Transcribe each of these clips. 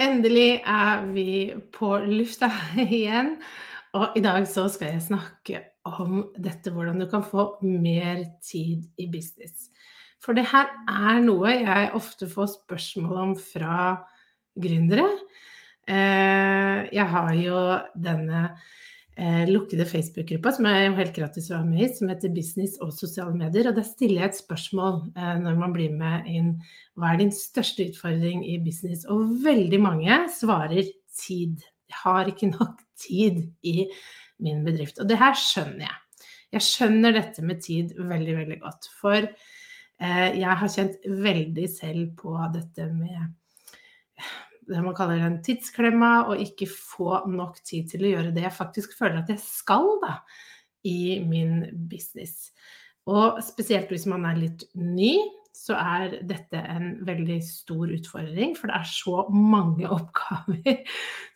Endelig er vi på lufta igjen. Og i dag så skal jeg snakke om dette hvordan du kan få mer tid i business. For det her er noe jeg ofte får spørsmål om fra gründere. Eh, jeg har jo denne eh, lukkede Facebook-gruppa som er helt gratis å være med i, som heter Business og sosiale medier. Og der stiller jeg et spørsmål eh, når man blir med inn. Hva er din største utfordring i business? Og veldig mange svarer tid. Jeg har ikke nok tid i min bedrift. Og det her skjønner jeg. Jeg skjønner dette med tid veldig, veldig godt. For jeg har kjent veldig selv på dette med det man kaller en tidsklemma, og ikke få nok tid til å gjøre det jeg faktisk føler at jeg skal da, i min business. Og spesielt hvis man er litt ny, så er dette en veldig stor utfordring, for det er så mange oppgaver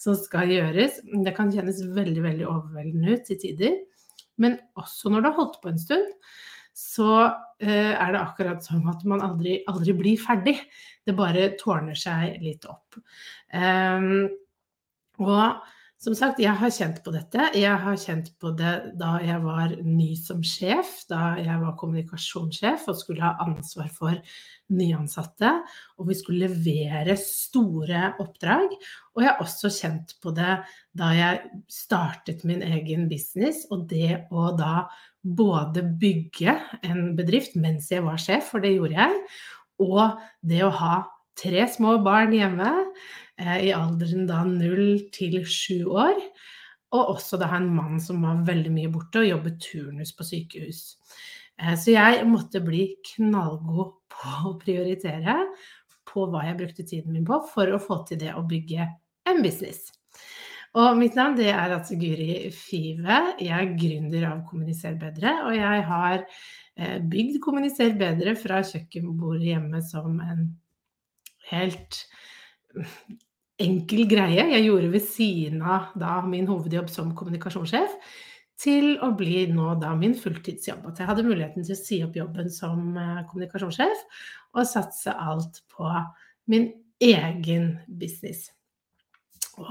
som skal gjøres. Det kan kjennes veldig, veldig overveldende ut til tider. Men også når du har holdt på en stund, så er det akkurat som at man aldri, aldri blir ferdig. Det bare tårner seg litt opp. Um, og som sagt, jeg har kjent på dette. Jeg har kjent på det da jeg var ny som sjef, da jeg var kommunikasjonssjef og skulle ha ansvar for nyansatte. Og vi skulle levere store oppdrag. Og jeg har også kjent på det da jeg startet min egen business, og det å da både bygge en bedrift mens jeg var sjef, for det gjorde jeg, og det å ha tre små barn hjemme eh, i alderen da null til sju år. Og også da en mann som var veldig mye borte og jobbet turnus på sykehus. Eh, så jeg måtte bli knallgod på å prioritere på hva jeg brukte tiden min på for å få til det å bygge en business. Og mitt navn det er altså Guri Five. Jeg er gründer av Kommuniser bedre. Og jeg har eh, bygd Kommuniser bedre fra kjøkkenbordet hjemme som en helt enkel greie jeg gjorde ved siden av da, min hovedjobb som kommunikasjonssjef, til å bli nå da min fulltidsjobb. At jeg hadde muligheten til å si opp jobben som eh, kommunikasjonssjef og satse alt på min egen business. Og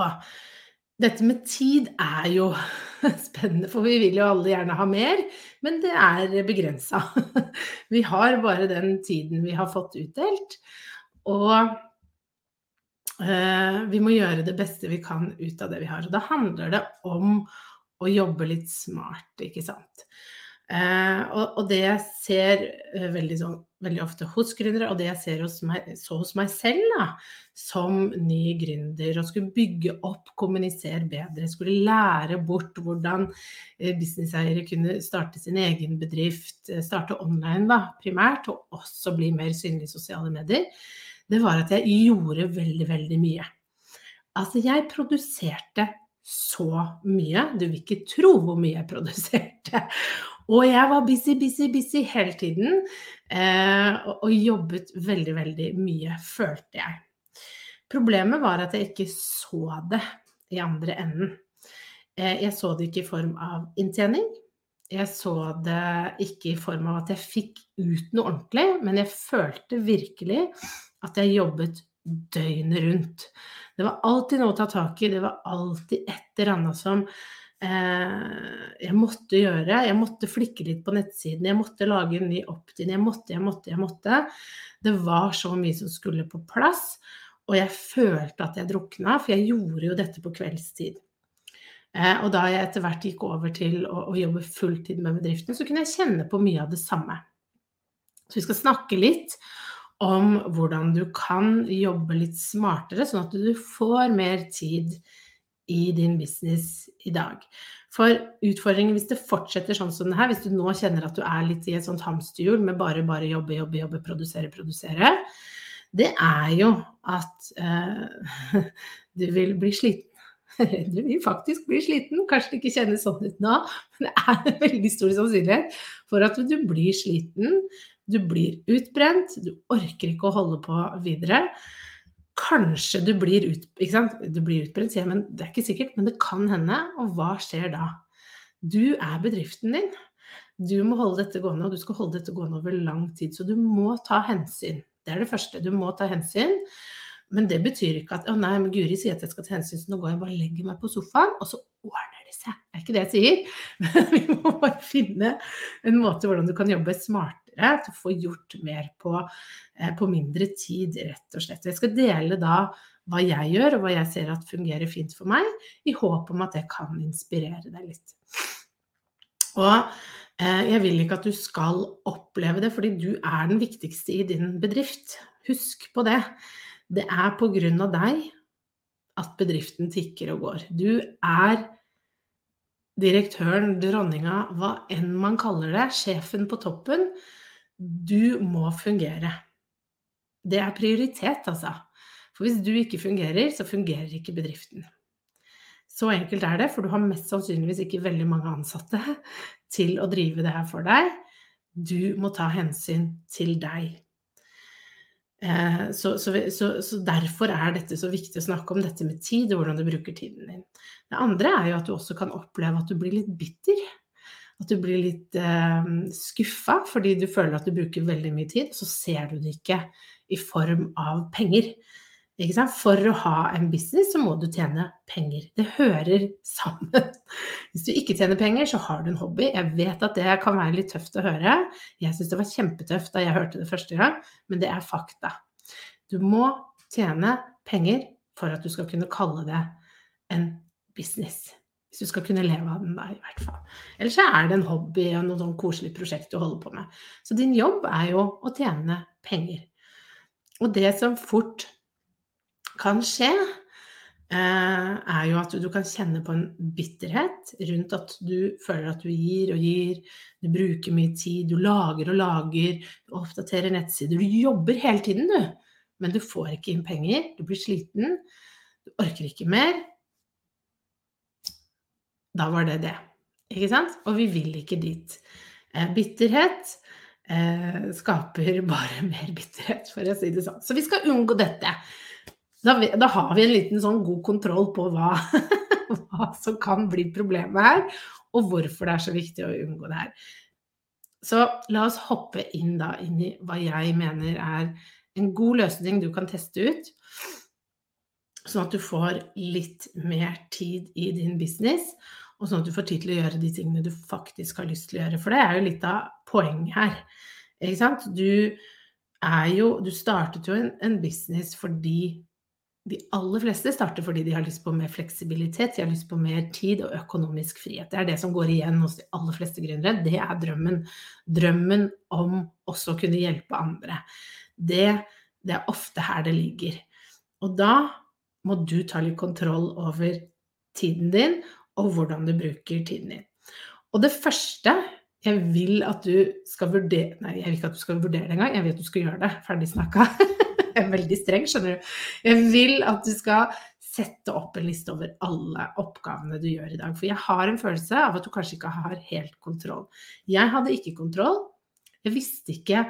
dette med tid er jo spennende, for vi vil jo alle gjerne ha mer, men det er begrensa. Vi har bare den tiden vi har fått utdelt. Og eh, vi må gjøre det beste vi kan ut av det vi har. Og da handler det om å jobbe litt smart, ikke sant. Eh, og, og, det jeg ser eh, veldig, så, veldig, ofte hos gründere, og det jeg ser hos meg, så hos meg selv da, som ny gründer, og skulle bygge opp, kommunisere bedre, skulle lære bort hvordan eh, businesseiere kunne starte sin egen bedrift, starte online da, primært, og også bli mer synlig i sosiale medier, det var at jeg gjorde veldig, veldig mye. Altså, jeg produserte så mye. Du vil ikke tro hvor mye jeg produserte. Og jeg var busy, busy, busy hele tiden. Eh, og, jobbet veldig, veldig mye, følte jeg. Problemet var at jeg ikke så det i andre enden. Eh, jeg så det ikke i form av inntjening. Jeg så det ikke i form av at jeg fikk ut noe ordentlig, men jeg følte virkelig at jeg jobbet døgnet rundt. Det var alltid noe å ta tak i, det var alltid et eller annet som jeg måtte gjøre. Jeg måtte flikke litt på nettsiden, jeg måtte lage en ny opt-in. Jeg måtte, jeg måtte, jeg måtte. Det var så mye som skulle på plass. Og jeg følte at jeg drukna, for jeg gjorde jo dette på kveldstid. Eh, og da jeg etter hvert gikk over til å, å jobbe fulltid med bedriften, så kunne jeg kjenne på mye av det samme. Så vi skal snakke litt om hvordan du kan jobbe litt smartere, sånn at du får mer tid i din business i dag. For utfordringen hvis det fortsetter sånn som det her, hvis du nå kjenner at du er litt i et sånt hamsterhjul med bare, bare jobbe, jobbe, jobbe, produsere, produsere, det er jo at uh, du vil bli sliten. Du vil faktisk bli sliten. Kanskje det ikke kjennes sånn ut nå, men det er en veldig stor sannsynlighet for at du blir sliten. Du blir utbrent, du orker ikke å holde på videre. Kanskje du blir, ut, du blir utbrent, sier jeg, men det er ikke sikkert. Men det kan hende. Og hva skjer da? Du er bedriften din. Du må holde dette gående, og du skal holde dette gående over lang tid. Så du må ta hensyn. Det er det første. Du må ta hensyn. Men det betyr ikke at 'Å nei, men Guri sier at jeg skal ta hensyn, så nå går jeg bare og legger meg på sofaen', og så ordner det seg. Det er ikke det jeg sier. Men vi må bare finne en måte hvordan du kan jobbe smartere til å få gjort mer på, eh, på mindre tid, rett og slett. Jeg skal dele da hva jeg gjør, og hva jeg ser at fungerer fint for meg, i håp om at det kan inspirere deg litt. Og eh, jeg vil ikke at du skal oppleve det, fordi du er den viktigste i din bedrift. Husk på det. Det er på grunn av deg at bedriften tikker og går. Du er direktøren, dronninga, hva enn man kaller det, sjefen på toppen. Du må fungere. Det er prioritet, altså. For hvis du ikke fungerer, så fungerer ikke bedriften. Så enkelt er det, for du har mest sannsynligvis ikke veldig mange ansatte til å drive det her for deg. Du må ta hensyn til deg. Eh, så, så, så, så, derfor er dette så viktig å snakke om dette med tid, og hvordan du bruker tiden din. Det andre er jo at du også kan oppleve at du blir litt bitter. At du blir litt eh, skuffa fordi du føler at du bruker veldig mye tid, så ser du det ikke i form av penger. For å ha en business så må du tjene penger. Det hører sammen. Hvis du ikke tjener penger, så har du en hobby. Jeg vet at det kan være litt tøft å høre. Jeg syns det var kjempetøft da jeg hørte det første gang, men det er fakta. Du må tjene penger for at du skal kunne kalle det en business. Hvis du skal kunne leve av den, da, i hvert fall. Ellers så er det en hobby og noe sånn koselig prosjekt du holder på med. Så din jobb er jo å tjene penger. Og det som fort kan skje, eh, er jo at du kan kjenne på en bitterhet rundt at du føler at du gir og gir, du bruker mye tid, du lager og lager, du oppdaterer nettsider, du jobber hele tiden, du. Men du får ikke inn penger, du blir sliten, du orker ikke mer, da var det det. Ikke sant? Og vi vil ikke dit. Eh, bitterhet eh, skaper bare mer bitterhet, for å si det sånn. Så vi skal unngå dette. Da, vi, da har vi en liten sånn god kontroll på hva, hva, som kan bli problemet her, og hvorfor det er så viktig å unngå det her. Så la oss hoppe inn da inn i hva jeg mener er en god løsning du kan teste ut. Sånn at du får litt mer tid i din business, og sånn at du får tid til å gjøre de tingene du faktisk har lyst til å gjøre. For det er jo litt av poenget her. Ikke sant? Du er jo Du startet jo en, en business fordi de aller fleste starter fordi de har lyst på mer fleksibilitet, de har lyst på mer tid og økonomisk frihet. Det er det som går igjen hos de aller fleste gründere. Det er drømmen. Drømmen om også å kunne hjelpe andre. Det, det er ofte her det ligger. Og da må du ta litt kontroll over tiden din og hvordan du bruker tiden din. Og det første jeg vil at du skal vurdere Nei, jeg vil ikke at du skal vurdere det engang, jeg vil at du skal gjøre det. Ferdig snakka. jeg er veldig streng, skjønner du. Jeg vil at du skal sette opp en liste over alle oppgavene du gjør i dag. For jeg har en følelse av at du kanskje ikke har helt kontroll. Jeg hadde ikke kontroll. Jeg visste ikke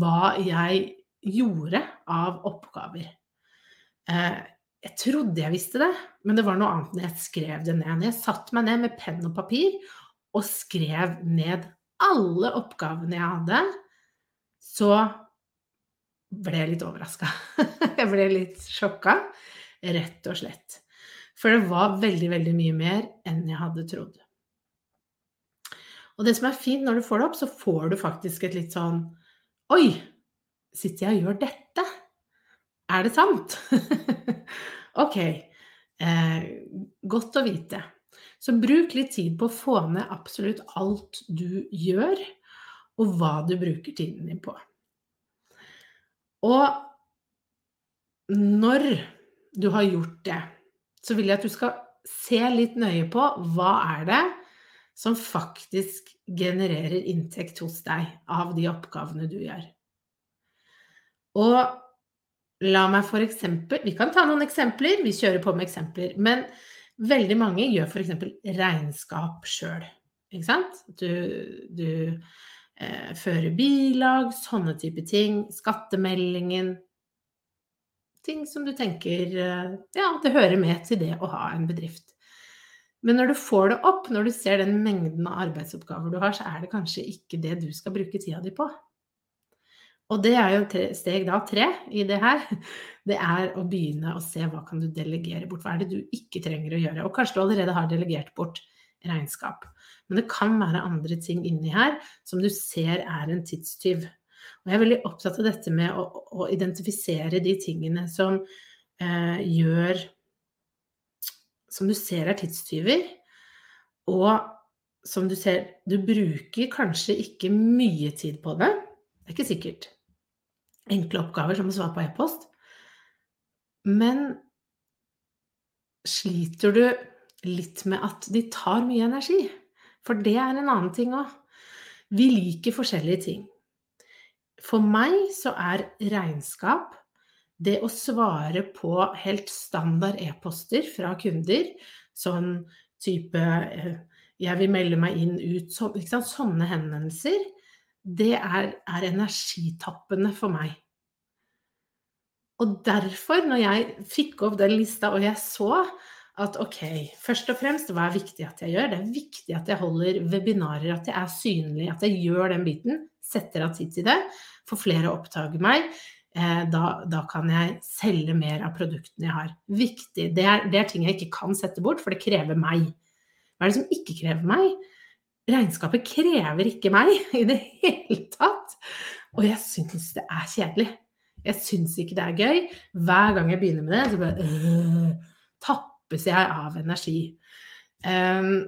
hva jeg gjorde av oppgaver. Jeg trodde jeg visste det, men det var noe annet når jeg skrev det ned. Jeg satte meg ned med penn og papir og skrev ned alle oppgavene jeg hadde, så ble jeg litt overraska. jeg ble litt sjokka, rett og slett. For det var veldig, veldig mye mer enn jeg hadde trodd. Og det som er fint når du får det opp, så får du faktisk et litt sånn Oi! Sitter jeg og gjør dette? Er det sant? Ok, eh, godt å vite. Så bruk litt tid på å få ned absolutt alt du gjør, og hva du bruker tiden din på. Og når du har gjort det, så vil jeg at du skal se litt nøye på hva er det som faktisk genererer inntekt hos deg av de oppgavene du gjør. Og la meg for eksempel Vi kan ta noen eksempler, vi kjører på med eksempler. Men veldig mange gjør f.eks. regnskap sjøl. Du, du eh, fører bilag, sånne type ting. Skattemeldingen. Ting som du tenker eh, Ja, det hører med til det å ha en bedrift. Men når du får det opp, når du ser den mengden av arbeidsoppgaver du har, så er det kanskje ikke det du skal bruke tida di på. Og det er jo tre, steg da tre i det her. Det er å begynne å se hva kan du delegere bort. Hva er det du ikke trenger å gjøre? Og kanskje du allerede har delegert bort regnskap. Men det kan være andre ting inni her som du ser er en tidstyv. Og jeg er veldig opptatt av dette med å, å identifisere de tingene som eh, gjør som du ser er tidstyver, og som du ser Du bruker kanskje ikke mye tid på det. Det er ikke sikkert. Enkle oppgaver som å svare på e-post. Men sliter du litt med at de tar mye energi? For det er en annen ting òg. Vi liker forskjellige ting. For meg så er regnskap det å svare på helt standard e-poster fra kunder, sånn type eh, 'jeg vil melde meg inn ut', så, sånne henvendelser, det er, er, energitappende for meg. Og derfor, når jeg fikk opp den lista og jeg så at ok, først og fremst, hva er viktig at jeg gjør? Det er viktig at jeg holder webinarer, at jeg er synlig, at jeg gjør den biten. Setter av tid til det. Får flere å oppdage meg. Eh, da, da, kan jeg selge mer av produktene jeg har. Viktig. Det er, det er, ting jeg ikke kan sette bort, for det krever meg. Hva er det som ikke krever meg? Regnskapet krever ikke meg i det hele tatt. Og jeg syns det er kjedelig. Jeg syns ikke det er gøy. Hver gang jeg begynner med det, så bare øh, tappes jeg av energi. Um,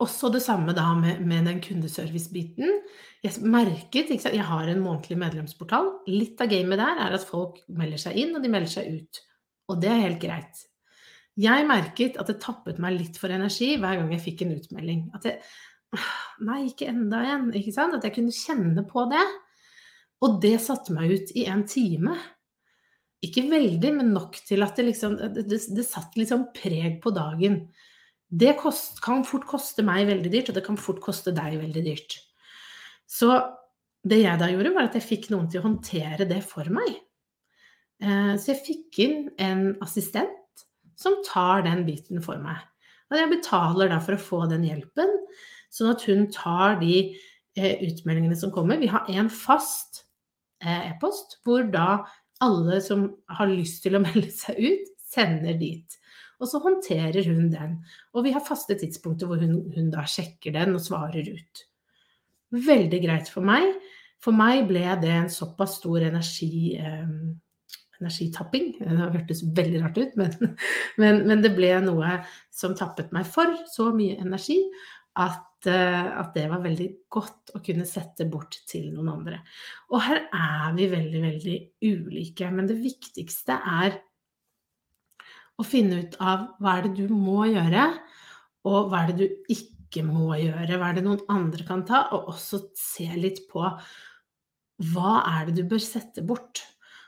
også det samme da med, med den kundeservice-biten. Jeg merket? Jeg har en månedlig medlemsportal. Litt av gamet der er at folk melder seg inn, og de melder seg ut. Og det er helt greit. Jeg merket at det tappet meg litt for energi hver gang jeg fikk en utmelding. At jeg Nei, ikke enda en. Ikke sant? At jeg kunne kjenne på det. Og det satte meg ut i en time. Ikke veldig, men nok til at det liksom Det, det, det satt liksom preg på dagen. Det kost, kan fort koste meg veldig dyrt, og det kan fort koste deg veldig dyrt. Så det jeg da gjorde, var at jeg fikk noen til å håndtere det for meg. Eh, så jeg fikk inn en assistent som tar den biten for meg. Og jeg betaler da for å få den hjelpen, sånn at hun tar de eh, utmeldingene som kommer. Vi har en fast eh, e-post hvor da alle som har lyst til å melde seg ut, sender dit. Og så håndterer hun den. Og vi har faste tidspunkter hvor hun, hun da sjekker den og svarer ut. Veldig greit for meg. For meg ble det en såpass stor energi, eh, energitapping. Det har hørtes veldig rart ut, men, men, men, det ble noe som tappet meg for så mye energi at, eh, at, det var veldig godt å kunne sette bort til noen andre. Og her er vi veldig, veldig ulike. Men det viktigste er å finne ut av hva er det du må gjøre, og hva er det du ikke må gjøre. Hva er det noen andre kan ta? Og også se litt på hva er det du bør sette bort.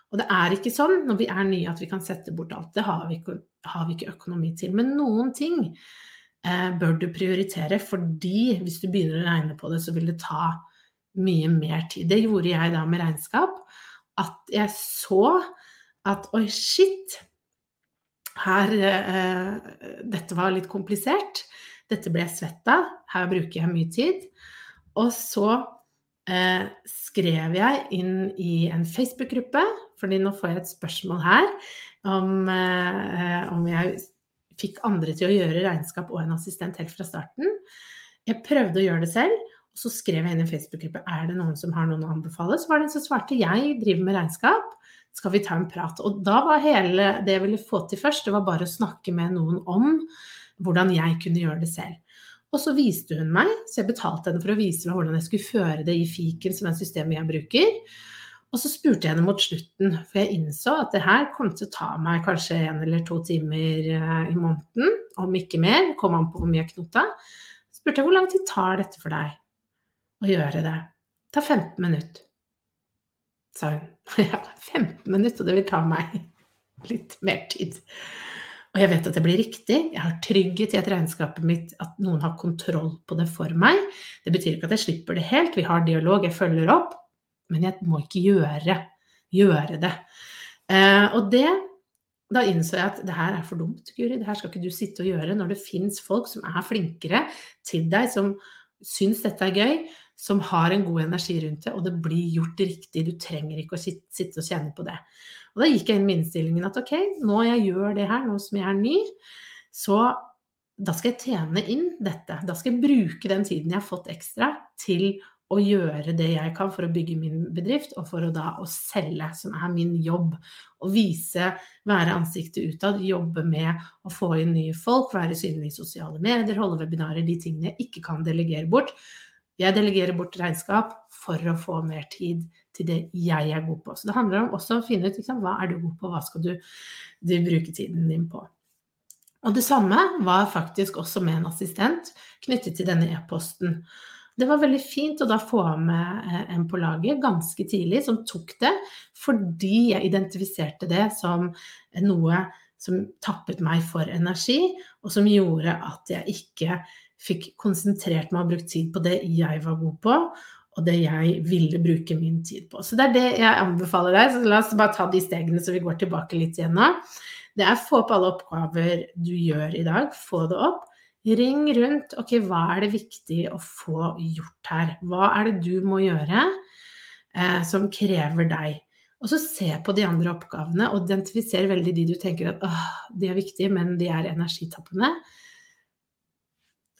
Og det er ikke sånn når vi er nye at vi kan sette bort alt. Det har vi ikke, har vi ikke økonomi til. Men noen ting eh, bør du prioritere, fordi hvis du begynner å regne på det, så vil det ta mye mer tid. Det gjorde jeg da med regnskap. At jeg så at oi, shit, her eh, Dette var litt komplisert. Dette ble jeg svett av. Her bruker jeg mye tid. Og så eh, skrev jeg inn i en Facebook-gruppe, fordi nå får jeg et spørsmål her om, eh, om jeg fikk andre til å gjøre regnskap og en assistent helt fra starten. Jeg prøvde å gjøre det selv, og så skrev jeg inn i en Facebook-gruppe er det noen som har noen å anbefale. Så var det en som svarte jeg driver med regnskap skal vi ta en prat? Og da var hele det jeg ville få til først, det var bare å snakke med noen om hvordan jeg kunne gjøre det selv. Og så viste hun meg, så jeg betalte henne for å vise meg hvordan jeg skulle føre det i fiken, som er systemet jeg bruker. Og så spurte jeg henne mot slutten, for jeg innså at det her kom til å ta meg kanskje en eller to timer eh, i måneden, om ikke mer, kom an på hvor mye jeg knota. Spurte jeg hvor lang tid tar dette for deg å gjøre det? Ta 15 minutter, sa hun. Ja, 15 minutter, og det vil ta meg litt mer tid. Og jeg vet at det blir riktig. Jeg har trygghet i at regnskapet mitt, at noen har kontroll på det for meg. Det betyr ikke at jeg slipper det helt. Vi har dialog, jeg følger opp. Men jeg må ikke gjøre, gjøre det. Eh, og det Da innså jeg at det her er for dumt, Guri. Det her skal ikke du sitte og gjøre når det fins folk som er flinkere til deg, som syns dette er gøy, som har en god energi rundt det, og det blir gjort riktig. Du trenger ikke å sitte og kjenne på det. Og da gikk jeg inn med innstillingen at ok, nå jeg gjør det her, nå som jeg er ny, så da skal jeg tjene inn dette. Da skal jeg bruke den tiden jeg har fått ekstra til å gjøre det jeg kan for å bygge min bedrift, og for å da å selge, som er min jobb. Å vise, være ansiktet utad, jobbe med å få inn nye folk, være synlig i sosiale medier, holde webinarer, de tingene jeg ikke kan delegere bort. Jeg delegerer bort regnskap for å få mer tid til det jeg er god på. Så det handler om også å finne ut liksom, hva er du god på, hva skal du, du bruke tiden din på. Og det samme var faktisk også med en assistent knyttet til denne e-posten. Det var veldig fint å da få med eh, en på laget ganske tidlig som tok det, fordi jeg identifiserte det som noe som tappet meg for energi, og som gjorde at jeg ikke fikk konsentrert meg og brukt tid på det jeg var god på, og det jeg ville bruke min tid på. Så det er det jeg anbefaler deg. Så la oss bare ta de stegene så vi går tilbake litt igjen nå. Det er få opp alle oppgaver du gjør i dag. Få det opp. Ring rundt. Ok, hva er det viktig å få gjort her? Hva er det du må gjøre eh, som krever deg? Og så se på de andre oppgavene og identifisere veldig de du tenker at åh, de er viktige, men de er energitappende.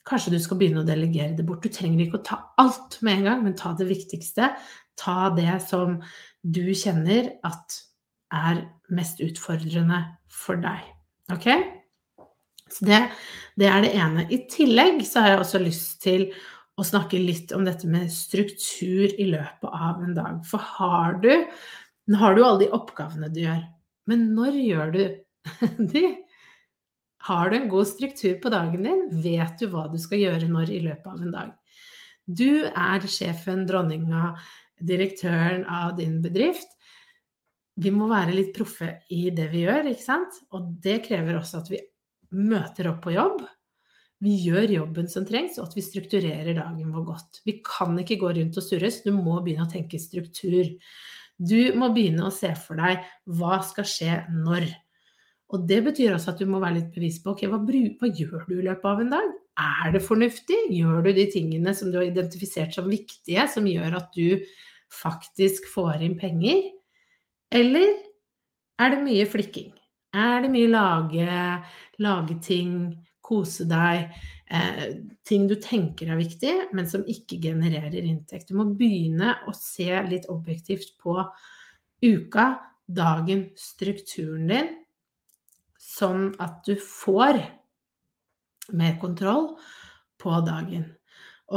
Kanskje du skal begynne å delegere det bort. Du trenger ikke å ta alt med en gang, men ta det viktigste. Ta det som du kjenner at er mest utfordrende for deg. Ok? Så det, det er det ene. I tillegg så har jeg også lyst til å snakke litt om dette med struktur i løpet av en dag. For har du har du alle de oppgavene du gjør, men når gjør du de? Har du en god struktur på dagen din? Vet du hva du skal gjøre når i løpet av en dag? Du er sjefen, dronninga, direktøren av din bedrift. Vi må være litt proffe i det vi gjør, ikke sant? Og det krever også at vi møter opp på jobb. Vi gjør jobben som trengs, og at vi strukturerer dagen vår godt. Vi kan ikke gå rundt og surres, du må begynne å tenke struktur. Du må begynne å se for deg hva skal skje når. Og det betyr også at du må være litt bevisst på ok, hva, hva, gjør du i løpet av en dag? Er det fornuftig? Gjør du de tingene som du har identifisert som viktige, som gjør at du faktisk får inn penger? Eller er det mye flikking? Er det mye lage, lage ting, kose deg, eh, ting du tenker er viktig, men som ikke genererer inntekt? Du må begynne å se litt objektivt på uka, dagen, strukturen din sånn at du får mer kontroll på dagen.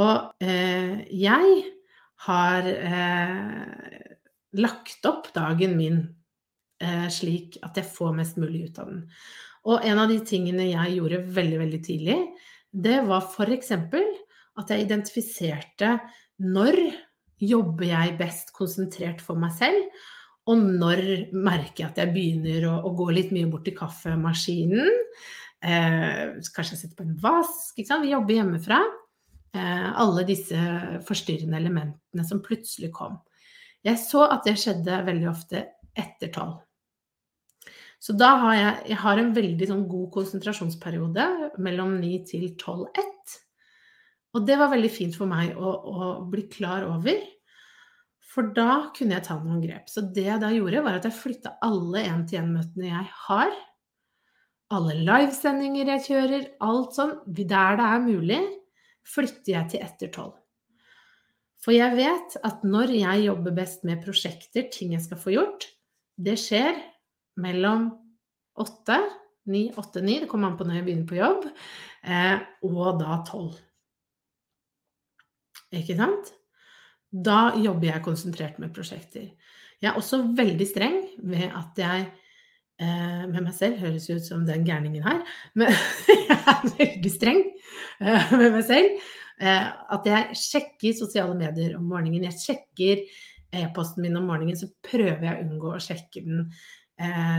Og eh, jeg har eh, lagt opp dagen min eh, slik at jeg får mest mulig ut av den. Og en av de tingene jeg gjorde veldig, veldig tidlig, det var f.eks. at jeg identifiserte når jobber jeg best konsentrert for meg selv, og når merker jeg at jeg begynner å, å gå litt mye bort til kaffemaskinen? Eh, kanskje jeg setter på en vask? Vi jobber hjemmefra. Eh, alle disse forstyrrende elementene som plutselig kom. Jeg så at det skjedde veldig ofte etter tolv. Så da har jeg, jeg har en veldig sånn, god konsentrasjonsperiode mellom 9 til 12-1. Og det var veldig fint for meg å, å bli klar over. For da kunne jeg ta noen grep. Så det jeg da gjorde, var at jeg flytta alle én-til-én-møtene jeg har, alle livesendinger jeg kjører, alt sånn, der det er mulig, flytter jeg til etter tolv. For jeg vet at når jeg jobber best med prosjekter, ting jeg skal få gjort, det skjer mellom åtte, ni, åtte, ni, det kommer an på når jeg begynner på jobb, eh, og da tolv. Ikke sant? Da jobber jeg konsentrert med prosjekter. Jeg er også veldig streng ved at jeg eh, med meg selv høres ut som den gærningen her, men jeg er veldig streng eh, med meg selv. Eh, at jeg sjekker sosiale medier om morgenen. Jeg sjekker e-posten min om morgenen, så prøver jeg å unngå å sjekke den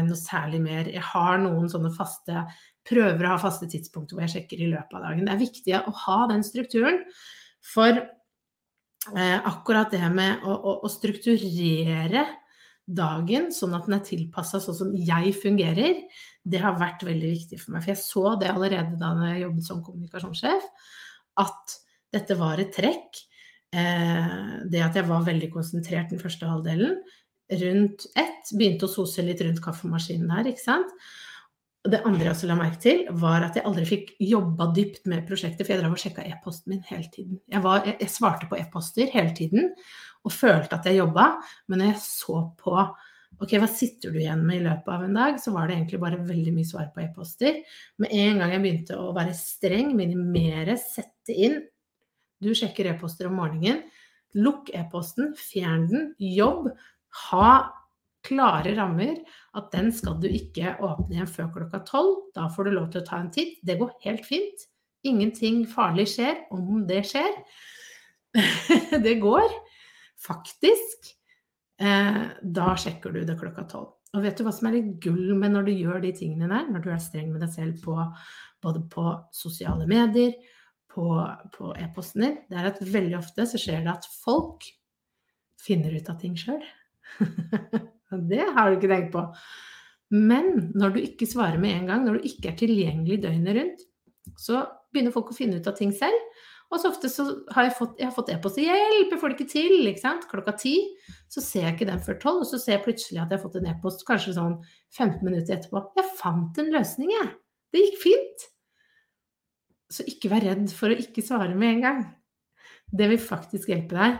noe særlig mer. Jeg har noen sånne faste Prøver å ha faste tidspunkter hvor jeg sjekker i løpet av dagen. Det er viktig å ha den strukturen. For eh, akkurat det med å, å, å, strukturere dagen sånn at den er tilpassa sånn som jeg fungerer, det har vært veldig viktig for meg. For jeg så det allerede da jeg jobbet som kommunikasjonssjef, at dette var et trekk. Eh, det at jeg var veldig konsentrert den første halvdelen. Rundt ett begynte å sose litt rundt kaffemaskinen her, ikke sant. Det andre jeg også la merke til, var at jeg aldri fikk jobba dypt med prosjektet, for jeg drev og sjekka e-posten min hele tiden. Jeg, var, jeg, jeg, svarte på e-poster hele tiden og følte at jeg jobba, men når jeg så på ok, hva sitter du igjen med i løpet av en dag, så var det egentlig bare veldig mye svar på e-poster. Med en gang jeg begynte å være streng, minimere, sette inn Du sjekker e-poster om morgenen. Lukk e-posten, fjern den, jobb. Ha klare rammer at den skal du ikke åpne igjen før klokka tolv. Da får du lov til å ta en titt. Det går helt fint. Ingenting farlig skjer om det skjer. det går faktisk. Eh, da sjekker du det klokka tolv. Og vet du hva som er litt gull med når du gjør de tingene der, når du er streng med deg selv på, både på sosiale medier, på, på e-posten din, det er at veldig ofte så skjer det at folk finner ut av ting sjøl. Det har du ikke tenkt på. Men når du ikke svarer med en gang, når du ikke er tilgjengelig døgnet rundt, så begynner folk å finne ut av ting selv. Og så ofte så har jeg fått, fått e-post 'Hjelp, jeg får det ikke til!' ikke sant? Klokka ti. Så ser jeg ikke den før tolv, og så ser jeg plutselig at jeg har fått en e-post kanskje sånn 15 minutter etterpå. 'Jeg fant en løsning, jeg. Det gikk fint.' Så ikke vær redd for å ikke svare med en gang. Det vil faktisk hjelpe deg.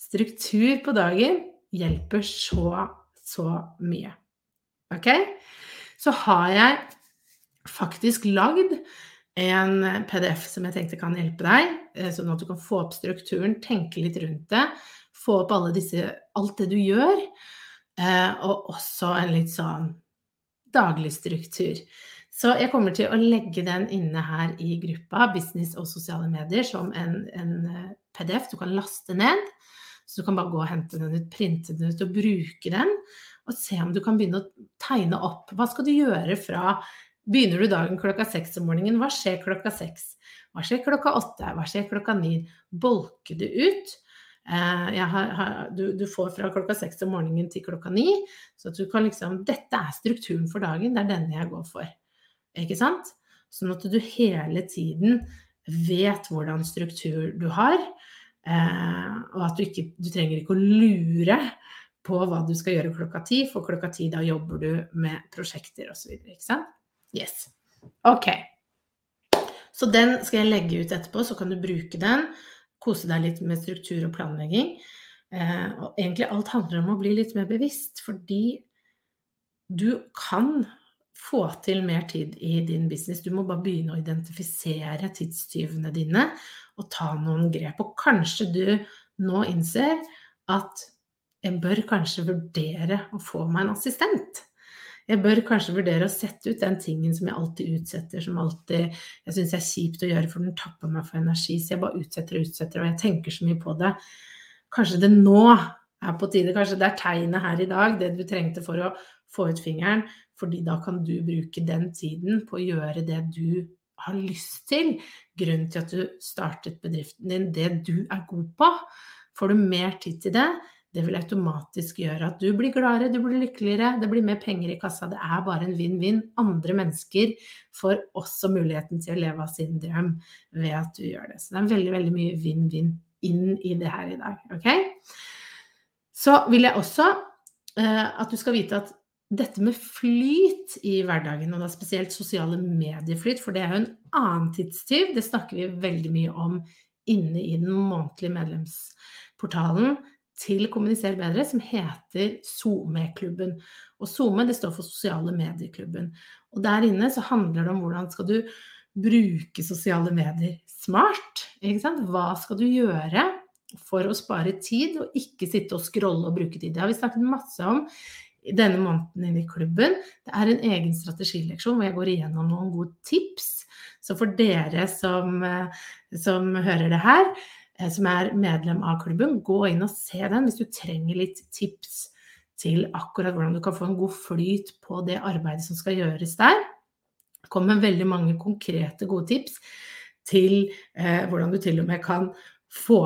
Struktur på dagen hjelper så, så mye. Ok? Så har jeg faktisk lagd en PDF som jeg tenkte kan hjelpe deg, eh, sånn at du kan få opp strukturen, tenke litt rundt det, få opp disse, alt det du gjør, eh, og også en litt sånn daglig struktur. Så jeg kommer til å legge den inne her i gruppa Business og sosiale medier som en, en eh, PDF du kan laste ned. Så du kan bare gå og hente den ut, printe den ut og bruke den. Og se om du kan begynne å tegne opp. Hva skal du gjøre fra Begynner du dagen klokka seks om morgenen, hva skjer klokka seks? Hva skjer klokka åtte? Hva skjer klokka ni? Bolke det ut. Eh, har, har, du, du, får fra klokka seks om morgenen til klokka ni. Så at du kan liksom Dette er strukturen for dagen. Det er denne jeg går for. Ikke sant? Sånn at du hele tiden vet hvordan struktur du har. Eh, og at du ikke Du trenger ikke å lure på hva du skal gjøre klokka ti, for klokka ti da jobber du med prosjekter osv. Ikke sant? Yes. Ok. Så den skal jeg legge ut etterpå, så kan du bruke den. Kose deg litt med struktur og planlegging. Eh, og egentlig alt handler om å bli litt mer bevisst, fordi du kan få til mer tid i din business. Du må bare begynne å identifisere tidstyvene dine og ta noen grep. Og kanskje du nå innser at jeg bør kanskje vurdere å få meg en assistent. Jeg bør kanskje vurdere å sette ut den tingen som jeg alltid utsetter, som alltid jeg syns er kjipt å gjøre, for den tapper meg for energi. Så jeg bare utsetter og utsetter, og jeg tenker så mye på det. Kanskje det nå er på tide. Kanskje det er tegnet her i dag, det du trengte for å få ut fingeren. Fordi da kan du bruke den tiden på å gjøre det du har lyst til, grunnen til at du startet bedriften din, det du er god på. Får du mer tid til det, det vil automatisk gjøre at du blir gladere, du blir lykkeligere, det blir mer penger i kassa. Det er bare en vinn-vinn. Andre mennesker får også muligheten til å leve av sin drøm ved at du gjør det. Så det er veldig, veldig mye vinn-vinn inn i det her i dag. Ok? Så vil jeg også uh, at du skal vite at dette med flyt i hverdagen, og da spesielt sosiale medieflyt, for det er jo en annen tidstyv, det snakker vi veldig mye om inne i den månedlige medlemsportalen til Kommuniser bedre som heter SoMe-klubben. Og SoMe det står for Sosiale medieklubben. Og der inne så handler det om hvordan skal du bruke sosiale medier smart. Ikke sant? Hva skal du gjøre for å spare tid, og ikke sitte og scrolle og bruke tid. Det har vi snakket masse om denne måneden inn i klubben. Det er en egen strategileksjon hvor jeg går igjennom noen gode tips. Så for dere som, som hører det her, eh, som er medlem av klubben, gå inn og se den hvis du trenger litt tips til akkurat hvordan du kan få en god flyt på det arbeidet som skal gjøres der. Det kommer veldig mange konkrete, gode tips til eh, hvordan du til og med kan få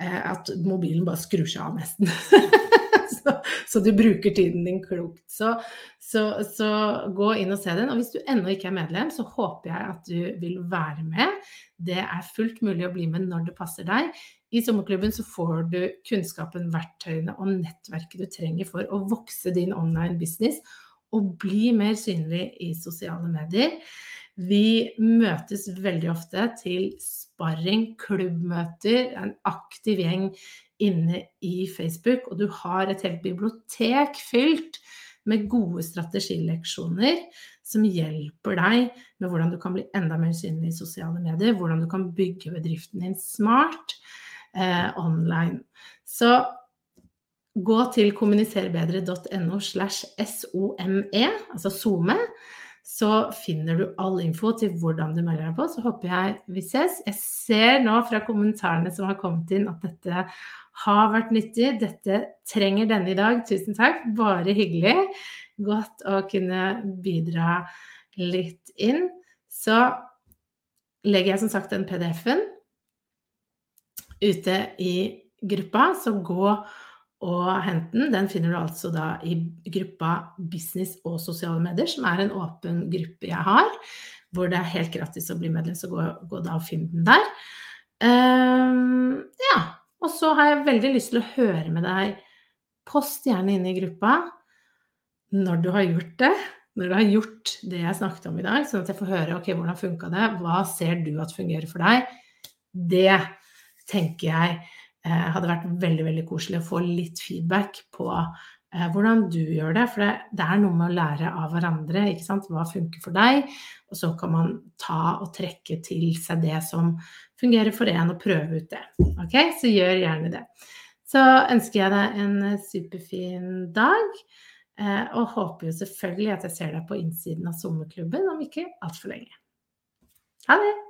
eh, at mobilen bare skrur seg av, nesten. så, så, du bruker tiden din klokt. Så, så, så, gå inn og se den. Og hvis du ennå ikke er medlem, så håper jeg at du vil være med. Det er fullt mulig å bli med når det passer deg. I sommerklubben så får du kunnskapen, verktøyene og nettverket du trenger for å vokse din online business og bli mer synlig i sosiale medier. Vi møtes veldig ofte til sparring, klubbmøter, en aktiv gjeng inne i Facebook, og du har et helt bibliotek fylt med gode strategileksjoner som hjelper deg med hvordan du kan bli enda mer synlig i sosiale medier, hvordan du kan bygge bedriften din smart, eh, online. Så gå til kommuniserbedre.no slash SOME, altså SOME. Så finner du all info til hvordan du melder deg på. Så håper jeg vi ses. Jeg ser nå fra kommentarene som har kommet inn at dette har vært nyttig. Dette trenger denne i dag. Tusen takk. Bare hyggelig. Godt å kunne bidra litt inn. Så legger jeg som sagt den PDF-en ute i gruppa, så gå og hent den. Den finner du altså da i gruppa Business og sosiale medier, som er en åpen gruppe jeg har, hvor det er helt gratis å bli medlem, så gå, gå da og finn den der. Um, ja. Og så har jeg veldig lyst til å høre med deg. Post gjerne inn i gruppa når du har gjort det. Når du har gjort det jeg snakket om i dag, sånn at jeg får høre ok, hvordan funka det, hva ser du at fungerer for deg. Det tenker jeg eh, hadde vært veldig, veldig koselig å få litt feedback på eh, hvordan du gjør det. For det, det, er noe med å lære av hverandre. ikke sant? Hva funker for deg? Og så kan man ta og trekke til seg det som fungerer for en, og prøve ut det. Ok, Så gjør gjerne det. Så ønsker jeg deg en superfin dag. Eh, og håper jo selvfølgelig at jeg ser deg på innsiden av sommerklubben om ikke altfor lenge. Ha det!